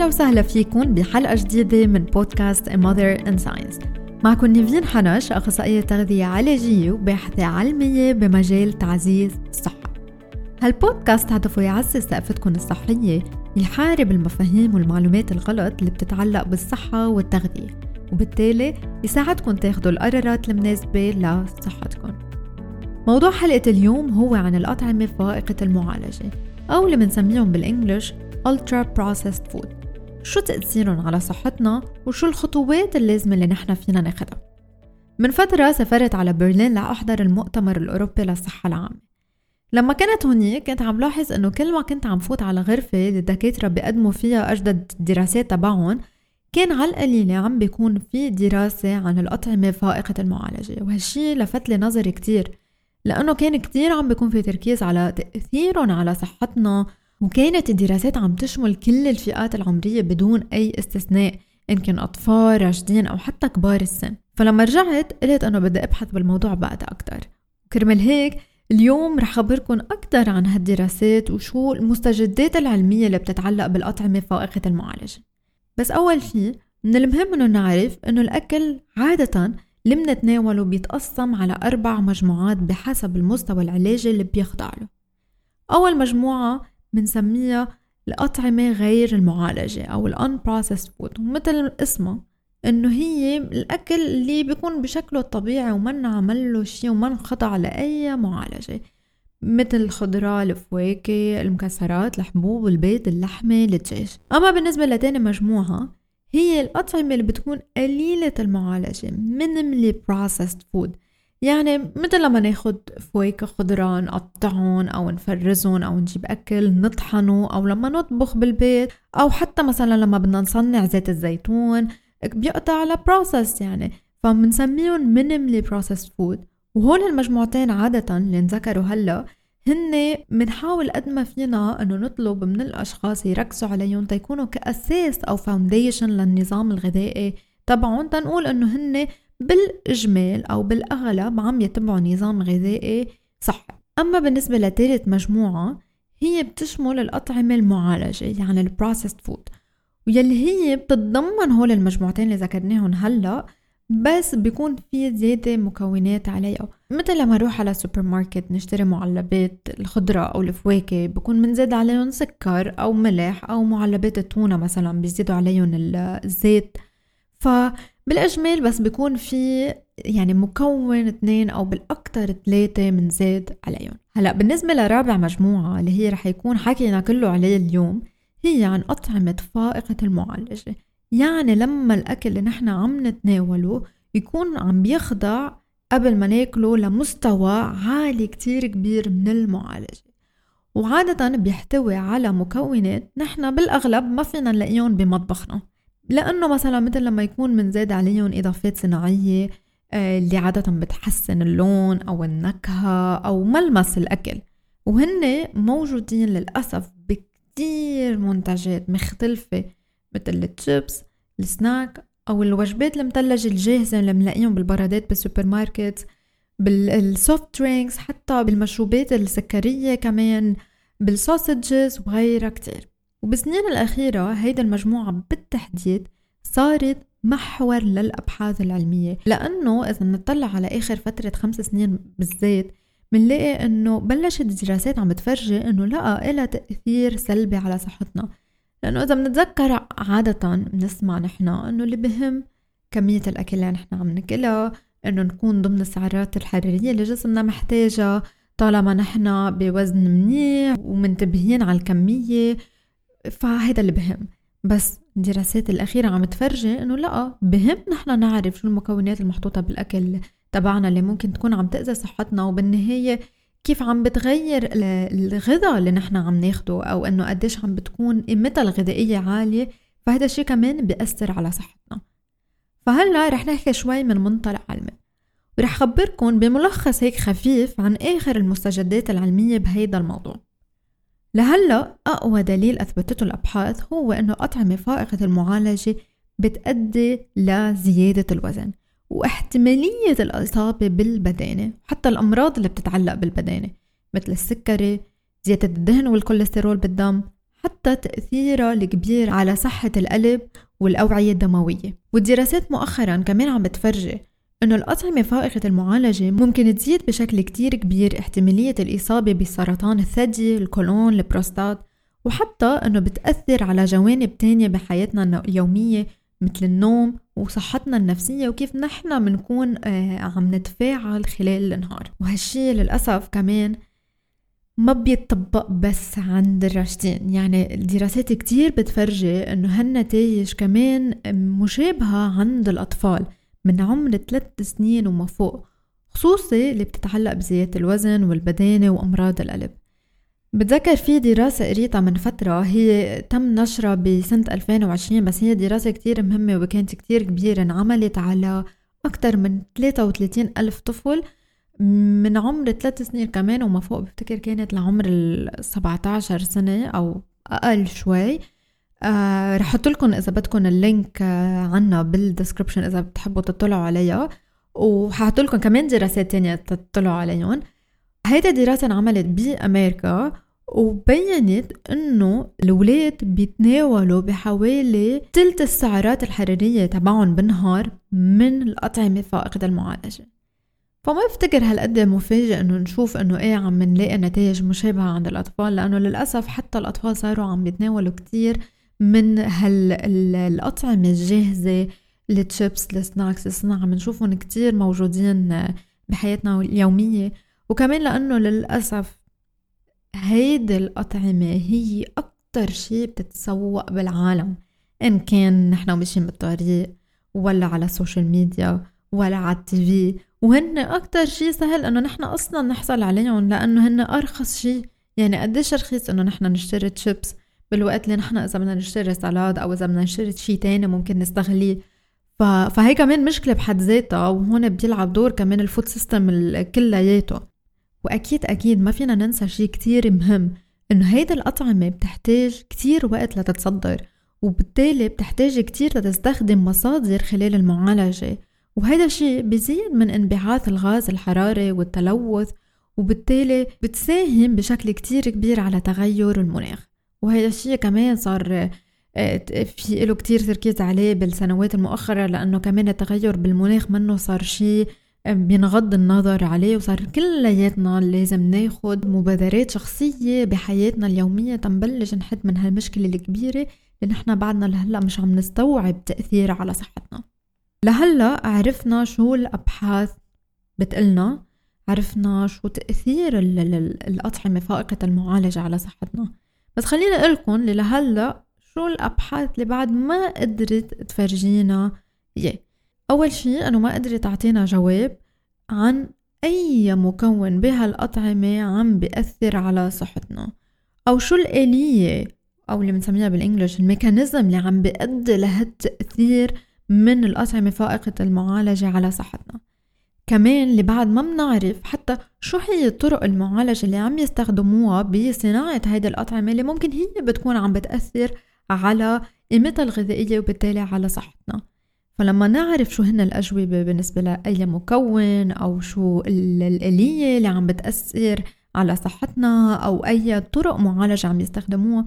أهلا وسهلا فيكم بحلقة جديدة من بودكاست A Mother in Science. معكم نيفين حنش أخصائية تغذية علاجية وباحثة علمية بمجال تعزيز الصحة. هالبودكاست هدفه يعزز ثقافتكم الصحية يحارب المفاهيم والمعلومات الغلط اللي بتتعلق بالصحة والتغذية وبالتالي يساعدكم تاخدوا القرارات المناسبة لصحتكم. موضوع حلقة اليوم هو عن الأطعمة فائقة المعالجة أو اللي بنسميهم بالإنجلش Ultra Processed Food. شو تأثيرهم على صحتنا وشو الخطوات اللازمة اللي نحن فينا ناخدها. من فترة سافرت على برلين لأحضر المؤتمر الأوروبي للصحة العامة. لما كنت هونيك كنت عم لاحظ إنه كل ما كنت عم فوت على غرفة الدكاترة بيقدموا فيها أجدد الدراسات تبعهم كان على القليلة عم بيكون في دراسة عن الأطعمة فائقة المعالجة. وهالشي لفت لي نظري كتير لأنه كان كتير عم بيكون في تركيز على تأثيرهم على صحتنا وكانت الدراسات عم تشمل كل الفئات العمرية بدون أي استثناء إن كان أطفال راشدين أو حتى كبار السن. فلما رجعت قلت أنه بدي أبحث بالموضوع بعد أكتر. كرمال هيك اليوم رح خبركن أكتر عن هالدراسات وشو المستجدات العلمية اللي بتتعلق بالأطعمة فائقة المعالجة. بس أول شي من المهم إنه نعرف إنه الأكل عادة اللي منتناوله بيتقسم على أربع مجموعات بحسب المستوى العلاجي اللي بيخضع له. أول مجموعة بنسميها الأطعمة غير المعالجة أو ال unprocessed food ومثل اسمها إنه هي الأكل اللي بيكون بشكله الطبيعي وما عمل له شي وما خضع لأي معالجة مثل الخضرة الفواكه المكسرات الحبوب البيض اللحمة الدجاج. أما بالنسبة لتاني مجموعة هي الأطعمة اللي بتكون قليلة المعالجة minimally processed food. يعني مثل لما ناخد فواكه خضرة نقطعهم أو نفرزهم أو نجيب أكل نطحنه أو لما نطبخ بالبيت أو حتى مثلا لما بدنا نصنع زيت الزيتون بيقطع على process يعني. فبنسميهم minimally processed food. وهول المجموعتين عادة اللي انذكروا هلأ هن بنحاول قد ما فينا إنه نطلب من الأشخاص يركزوا عليهم تيكونوا كأساس أو فاونديشن للنظام الغذائي تبعهم. تنقول إنه هن بالاجمال أو بالاغلب عم يتبعوا نظام غذائي صحي أما بالنسبة لثالث مجموعة هي بتشمل الأطعمة المعالجة يعني ال processed food ويلي هي بتتضمن هول المجموعتين اللي ذكرناهم هلأ بس بيكون في زيادة مكونات عليها. مثل لما نروح على السوبر ماركت نشتري معلبات الخضرة أو الفواكه بكون منزيد عليهم سكر أو ملح أو معلبات التونة مثلا بيزيدوا عليهم الزيت. فبالإجمال بس بيكون في يعني مكون اثنين أو بالأكثر ثلاثة من زيت عليهم هلأ بالنسبة لرابع مجموعة اللي هي رح يكون حكينا كله عليه اليوم هي عن أطعمة فائقة المعالجة. يعني لما الأكل اللي نحن عم نتناوله يكون عم بيخضع قبل ما ناكله لمستوى عالي كتير كبير من المعالجة. وعادة بيحتوي على مكونات نحن بالأغلب ما فينا نلاقيهم بمطبخنا. لأنه مثلا مثل لما يكون منزاد عليهم إضافات صناعية آه، اللي عادة بتحسن اللون أو النكهة أو ملمس الأكل. وهن موجودين للأسف بكتير منتجات مختلفة مثل ال chips ال snack أو الوجبات المثلجة الجاهزة اللي بنلاقيهم بالبرادات بالسوبر ماركت بال soft drinks حتى بالمشروبات السكرية كمان بالسوسجز وغيرها كتير. وبالسنين الأخيرة هيدا المجموعة بالتحديد صارت محور للأبحاث العلمية لأنه إذا نطلع على آخر فترة خمس سنين بالذات منلاقي إنه بلشت الدراسات عم تفرجي إنه لقى إلها تأثير سلبي على صحتنا. لأنه إذا بنتذكر عادة بنسمع نحن إنه اللي بهم كمية الأكل اللي نحن عم ناكلها إنه نكون ضمن السعرات الحرارية اللي جسمنا محتاجها طالما نحن بوزن منيح ومنتبهين على الكمية. فهيدا اللي بهم. بس الدراسات الأخيرة عم تفرجي إنه لا بهم نحن نعرف شو المكونات المحطوطة بالأكل تبعنا اللي ممكن تكون عم تأذي صحتنا وبالنهاية كيف عم بتغير الغذاء اللي نحن عم ناخده أو إنه قديش عم بتكون قيمتها الغذائية عالية. فهذا الشيء كمان بيأثر على صحتنا. فهلأ رح نحكي شوي من منطلق علمي. ورح خبركم بملخص هيك خفيف عن آخر المستجدات العلمية بهيدا الموضوع. لهلا أقوى دليل أثبتته الأبحاث هو أنه أطعمة فائقة المعالجة بتأدي لزيادة الوزن واحتمالية الإصابة بالبدانة حتى الأمراض اللي بتتعلق بالبدانة مثل السكري زيادة الدهن والكوليسترول بالدم حتى تأثيرها الكبير على صحة القلب والأوعية الدموية. والدراسات مؤخرا كمان عم بتفرجي إنه الأطعمة فائقة المعالجة ممكن تزيد بشكل كتير كبير احتمالية الإصابة بسرطان الثدي، الكولون، البروستات وحتى إنه بتأثر على جوانب تانية بحياتنا اليومية مثل النوم وصحتنا النفسية وكيف نحن بنكون آه، عم نتفاعل خلال النهار. وهالشي للأسف كمان ما بيتطبق بس عند الراشدين. يعني الدراسات كتير بتفرجي إنه هالنتائج كمان مشابهة عند الأطفال. من عمر ثلاث سنين وما فوق خصوصي اللي بتتعلق بزيادة الوزن والبدانة وأمراض القلب. بتذكر في دراسة قريتها من فترة هي تم نشرها بسنة 2020 بس هي دراسة كتير مهمة وكانت كتير كبيرة انعملت على أكتر من 33 ألف طفل من عمر ثلاث سنين كمان وما فوق. بفتكر كانت لعمر ال 17 سنة أو أقل شوي. آه رح أحط لكم إذا بدكم ال link آه عنا بال description إذا بتحبوا تطلعوا عليها. وححط لكم كمان دراسات تانية تطلعوا عليهم هيدا دراسة انعملت بأمريكا وبينت إنه الأولاد بيتناولوا بحوالي تلت السعرات الحرارية تبعهم بالنهار من الأطعمة فائقة المعالجة. فما بفتكر هالقد مفاجئ إنه نشوف إنه إيه عم نلاقي نتائج مشابهة عند الأطفال لأنه للأسف حتى الأطفال صاروا عم يتناولوا كتير من هالأطعمة الجاهزة ال chips ال snacks. الصناعة عم نشوفهم كتير موجودين بحياتنا اليومية. وكمان لأنه للأسف هيدي الأطعمة هي أكتر شي بتتسوق بالعالم إن كان نحن ماشيين بالطريق ولا على ال social media ولا على ال TV. وهن أكتر شي سهل إنه نحن أصلا نحصل عليهم لأنه هن أرخص شي. يعني قديش رخيص إنه نحن نشتري تشيبس؟ بالوقت اللي نحن إذا بدنا نشتري salad أو إذا بدنا نشتري شي تاني ممكن نستغليه. ف... فهي كمان مشكلة بحد ذاتها وهون بيلعب دور كمان ال food system كلياته. وأكيد أكيد ما فينا ننسى شي كتير مهم إنه هيدا الأطعمة بتحتاج كتير وقت لتتحضر وبالتالي بتحتاج كتير لتستخدم مصادر خلال المعالجة. وهذا الشيء بيزيد من انبعاث الغاز الحراري والتلوث وبالتالي بتساهم بشكل كتير كبير على تغير المناخ. وهذا الشيء كمان صار آه، في له كتير تركيز عليه بالسنوات المؤخرة لأنه كمان التغير بالمناخ منه صار شيء بينغض النظر عليه وصار كلياتنا لازم ناخد مبادرات شخصية بحياتنا اليومية. تنبلش نحد من هالمشكلة الكبيرة اللي نحن بعدنا لهلأ مش عم نستوعب تأثيرها على صحتنا. لهلأ عرفنا شو الأبحاث بتقلنا عرفنا شو تأثير الأطعمة فائقة المعالجة على صحتنا. بس خليني أقولكم اللي لهلأ شو الأبحاث اللي بعد ما قدرت تفرجينا؟ إياه أول شيء أنه ما قدرت تعطينا جواب عن أي مكون بهالأطعمة عم بيأثر على صحتنا أو شو الآلية أو اللي بنسميها بالإنجليش الميكانيزم اللي عم بيأدي لهالتأثير من الأطعمة فائقة المعالجة على صحتنا. كمان اللي بعد ما بنعرف حتى شو هي طرق المعالجة اللي عم يستخدموها بصناعة هيدي الأطعمة اللي ممكن هي بتكون عم بتأثر على قيمتها الغذائية وبالتالي على صحتنا. فلما نعرف شو هن الأجوبة بالنسبة لأي مكون أو شو الآلية اللي عم بتأثر على صحتنا أو أي طرق معالجة عم يستخدموها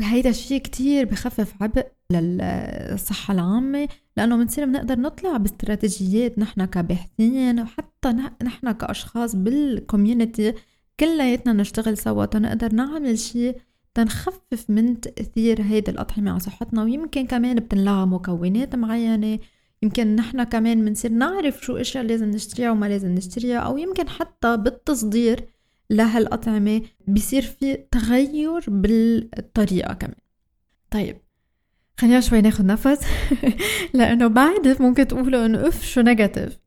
هيدا الشيء كتير بخفف عبء للصحة العامة لأنه بنصير بنقدر نطلع باستراتيجيات نحن كباحثين وحتى نحن كأشخاص بالكوميونتي كلياتنا نشتغل سوا. تنقدر نعمل شيء تنخفف من تأثير هيدي الأطعمة على صحتنا. ويمكن كمان بتنلغى مكونات معينة. يمكن نحن كمان بنصير نعرف شو إشياء لازم نشتريها وما لازم نشتريها. أو يمكن حتى بالتصدير لهالأطعمة بيصير في تغير بالطريقة كمان. طيب خلينا شوي ناخد نفس. لأنه بعد ممكن تقولوا إنه أف شو negative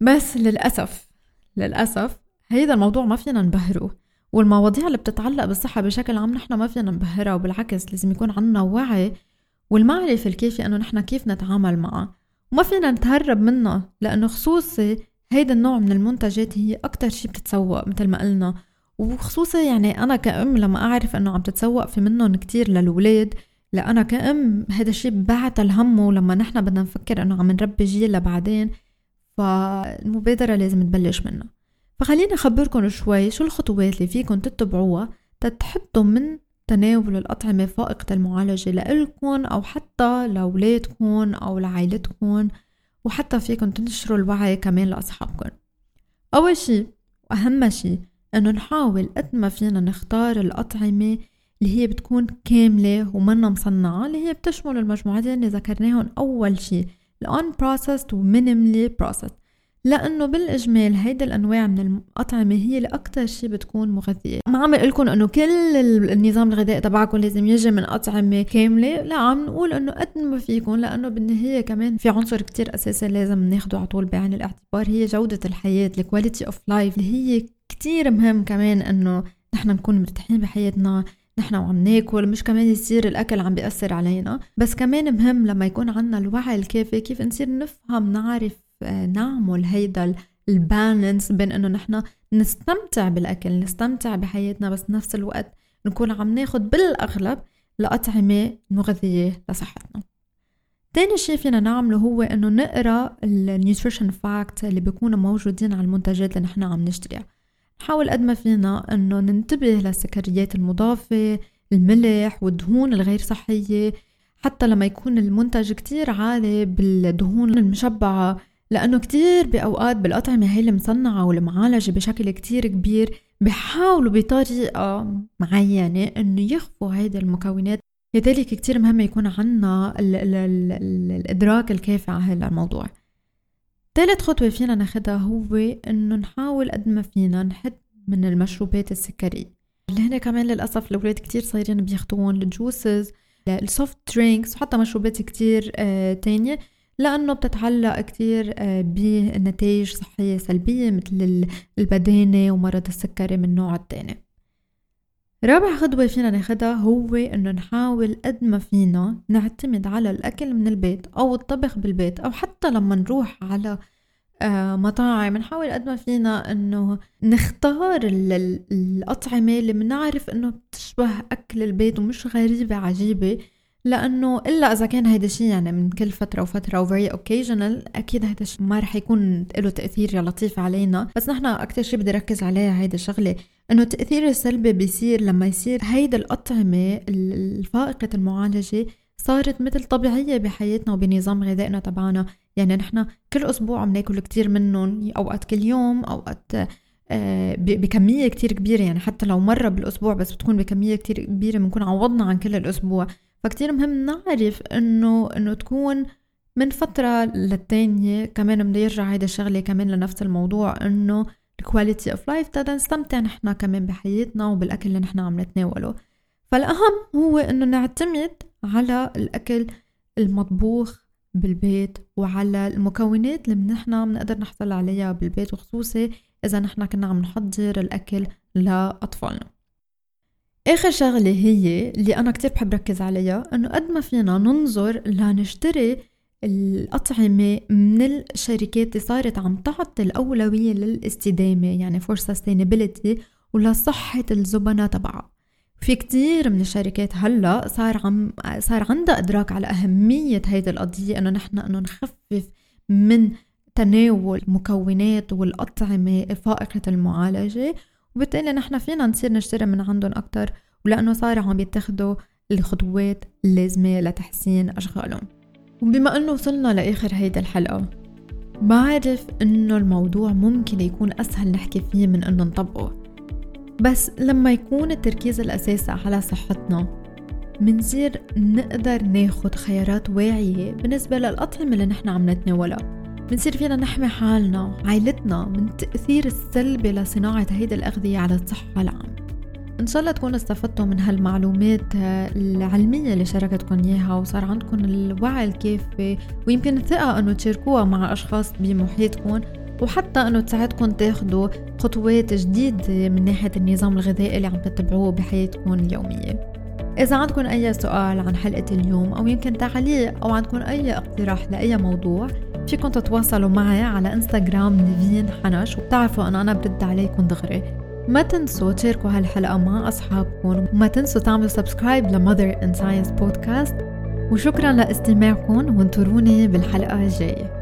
بس للأسف للأسف هيدا الموضوع ما فينا نبهره. والمواضيع اللي بتتعلق بالصحة بشكل عام نحن ما فينا نبهرها وبالعكس لازم يكون عنا وعي والمعرفة الكافية إنه نحن كيف نتعامل معها وما فينا نتهرب منها لأنه خصوصي هيدا النوع من المنتجات هي أكتر شي بتتسوق مثل ما قلنا. وخصوصا يعني أنا كأم لما أعرف إنه عم تتسوق في منهم كتير للولاد لأنا كأم هذا الشي بعتل همه لما نحن بدنا نفكر إنه عم نربي جيل لبعدين فالمبادرة لازم تبلش منها فخليني أخبركم شوي شو الخطوات اللي فيكم تتبعوها تتحطوا من تناول الأطعمة فائقة المعالجة لإلكن أو حتى لأولادكن أو لعائلتكن وحتى فيكن تنشروا الوعي كمان لأصحابكن. أول شي وأهم شي إنه نحاول قد ما فينا نختار الأطعمة اللي هي بتكون كاملة ومنا مصنعة اللي هي بتشمل المجموعتين اللي ذكرناهم أول شي ال unprocessed و minimally processed. لأنه بالإجمال هيدا الأنواع من الأطعمة هي اللي أكتر شي بتكون مغذية. ما عم قلكم إنه كل النظام الغذائي تبعكم لازم يجي من أطعمة كاملة لا عم نقول إنه قد ما فيكم لأنه بالنهاية كمان في عنصر كتير أساسي لازم ناخده على طول بعين الاعتبار هي جودة الحياة ال quality of life اللي هي كتير مهم كمان إنه نحن نكون مرتاحين بحياتنا نحن وعم ناكل مش كمان يصير الأكل عم بيأثر علينا. بس كمان مهم لما يكون عنا الوعي الكافي كيف نصير نفهم نعرف آه، نعمل هيدا ال balance بين إنه نحن نستمتع بالأكل نستمتع بحياتنا بس نفس الوقت نكون عم ناخد بالأغلب لأطعمة مغذية لصحتنا. تاني شي فينا نعمله هو إنه نقرأ ال nutrition fact اللي بيكونوا موجودين على المنتجات اللي نحن عم نشتريها. نحاول قد ما فينا إنه ننتبه للسكريات المضافة الملح والدهون الغير صحية حتى لما يكون المنتج كتير عالي بالدهون المشبعة لأنه كتير بأوقات بالأطعمة هي المصنعة والمعالجة بشكل كتير كبير بحاولوا بطريقة معينة إنه يخفوا هيدي المكونات. لذلك كتير مهم يكون عنا ال ال ال ال الإدراك الكافي على هذا الموضوع. ثالث خطوة فينا ناخدها هو إنه نحاول قد ما فينا نحد من المشروبات السكرية. اللي هنا كمان للأسف الأولاد كتير صايرين بياخدون ال juices ال soft drinks وحتى مشروبات كتير آه تانية لأنه بتتعلق كتير آه بنتائج صحية سلبية مثل البدانة ومرض السكري من النوع التاني. رابع خطوة فينا ناخدها هو إنه نحاول قد ما فينا نعتمد على الأكل من البيت أو الطبخ بالبيت أو حتى لما نروح على آه مطاعم نحاول قد ما فينا إنه نختار الأطعمة اللي بنعرف إنه بتشبه أكل البيت ومش غريبة عجيبة لأنه إلا إذا كان هيدا الشيء يعني من كل فترة وفترة و very occasional أكيد هيدا الشيء ما رح يكون له تأثير لطيف علينا. بس نحن أكثر شيء بدي ركز عليها هيدا الشغله إنه التاثير السلبي بيصير لما يصير هيدا الأطعمة الفائقة المعالجة صارت مثل طبيعية بحياتنا وبنظام غذائنا تبعنا. يعني نحن كل أسبوع عم ناكل كتير منهم أوقات كل يوم أوقات آه، بكمية كتير كبيرة. يعني حتى لو مرة بالأسبوع بس بتكون بكمية كتير كبيرة بنكون عوضنا عن كل الأسبوع. فكتير مهم نعرف إنه إنه تكون من فترة للتانية كمان بدي يرجع هيدا الشغلة كمان لنفس الموضوع إنه ال quality of life تقدر نستمتع نحنا كمان بحياتنا وبالأكل اللي نحنا عم نتناوله. فالأهم هو إنه نعتمد على الأكل المطبوخ بالبيت وعلى المكونات اللي نحن بنقدر نحصل عليها بالبيت وخصوصي إذا نحن كنا عم نحضر الأكل لأطفالنا. آخر شغلة هي اللي أنا كتير بحب ركز عليها إنه قد ما فينا ننظر لنشتري الأطعمة من الشركات اللي صارت عم تعطي الأولوية للاستدامة يعني for sustainability ولصحة الزبناء تبعها. في كتير من الشركات هلأ صار عم صار عندها إدراك على أهمية هيدي القضية إنه نحن إنه نخفف من تناول المكونات والأطعمة فائقة المعالجة وبالتالي نحن فينا نصير نشتري من عندهم أكتر ولأنه صار عم يتخذوا الخطوات اللازمة لتحسين أشغالهم. وبما أنه وصلنا لآخر هيدا الحلقة بعرف أنه الموضوع ممكن يكون أسهل نحكي فيه من أنه نطبقه. بس لما يكون التركيز الأساسي على صحتنا منصير نقدر ناخد خيارات واعية بالنسبة للأطعمة اللي نحن عم نتناولها. بنصير فينا نحمي حالنا وعائلتنا من التأثير السلبي لصناعة هيدي الأغذية على الصحة العامة. إن شاء الله تكونوا استفدتوا من هالمعلومات العلمية اللي شاركتكم إياها وصار عندكم الوعي الكافي ويمكن الثقة إنه تشاركوها مع أشخاص بمحيطكم وحتى إنه تساعدكم تاخدوا خطوات جديدة من ناحية النظام الغذائي اللي عم تتبعوه بحياتكم اليومية إذا عندكم أي سؤال عن حلقة اليوم أو يمكن تعليق أو عندكم أي اقتراح لأي موضوع فيكم تتواصلوا معي على إنستغرام نيفين حنش وبتعرفوا أنه أنا برد عليكم دغري. ما تنسوا تشاركوا هالحلقة مع أصحابكم. وما تنسوا تعملوا subscribe ل Mother in Science podcast وشكرا لاستماعكم. وانطروني بالحلقة الجاية.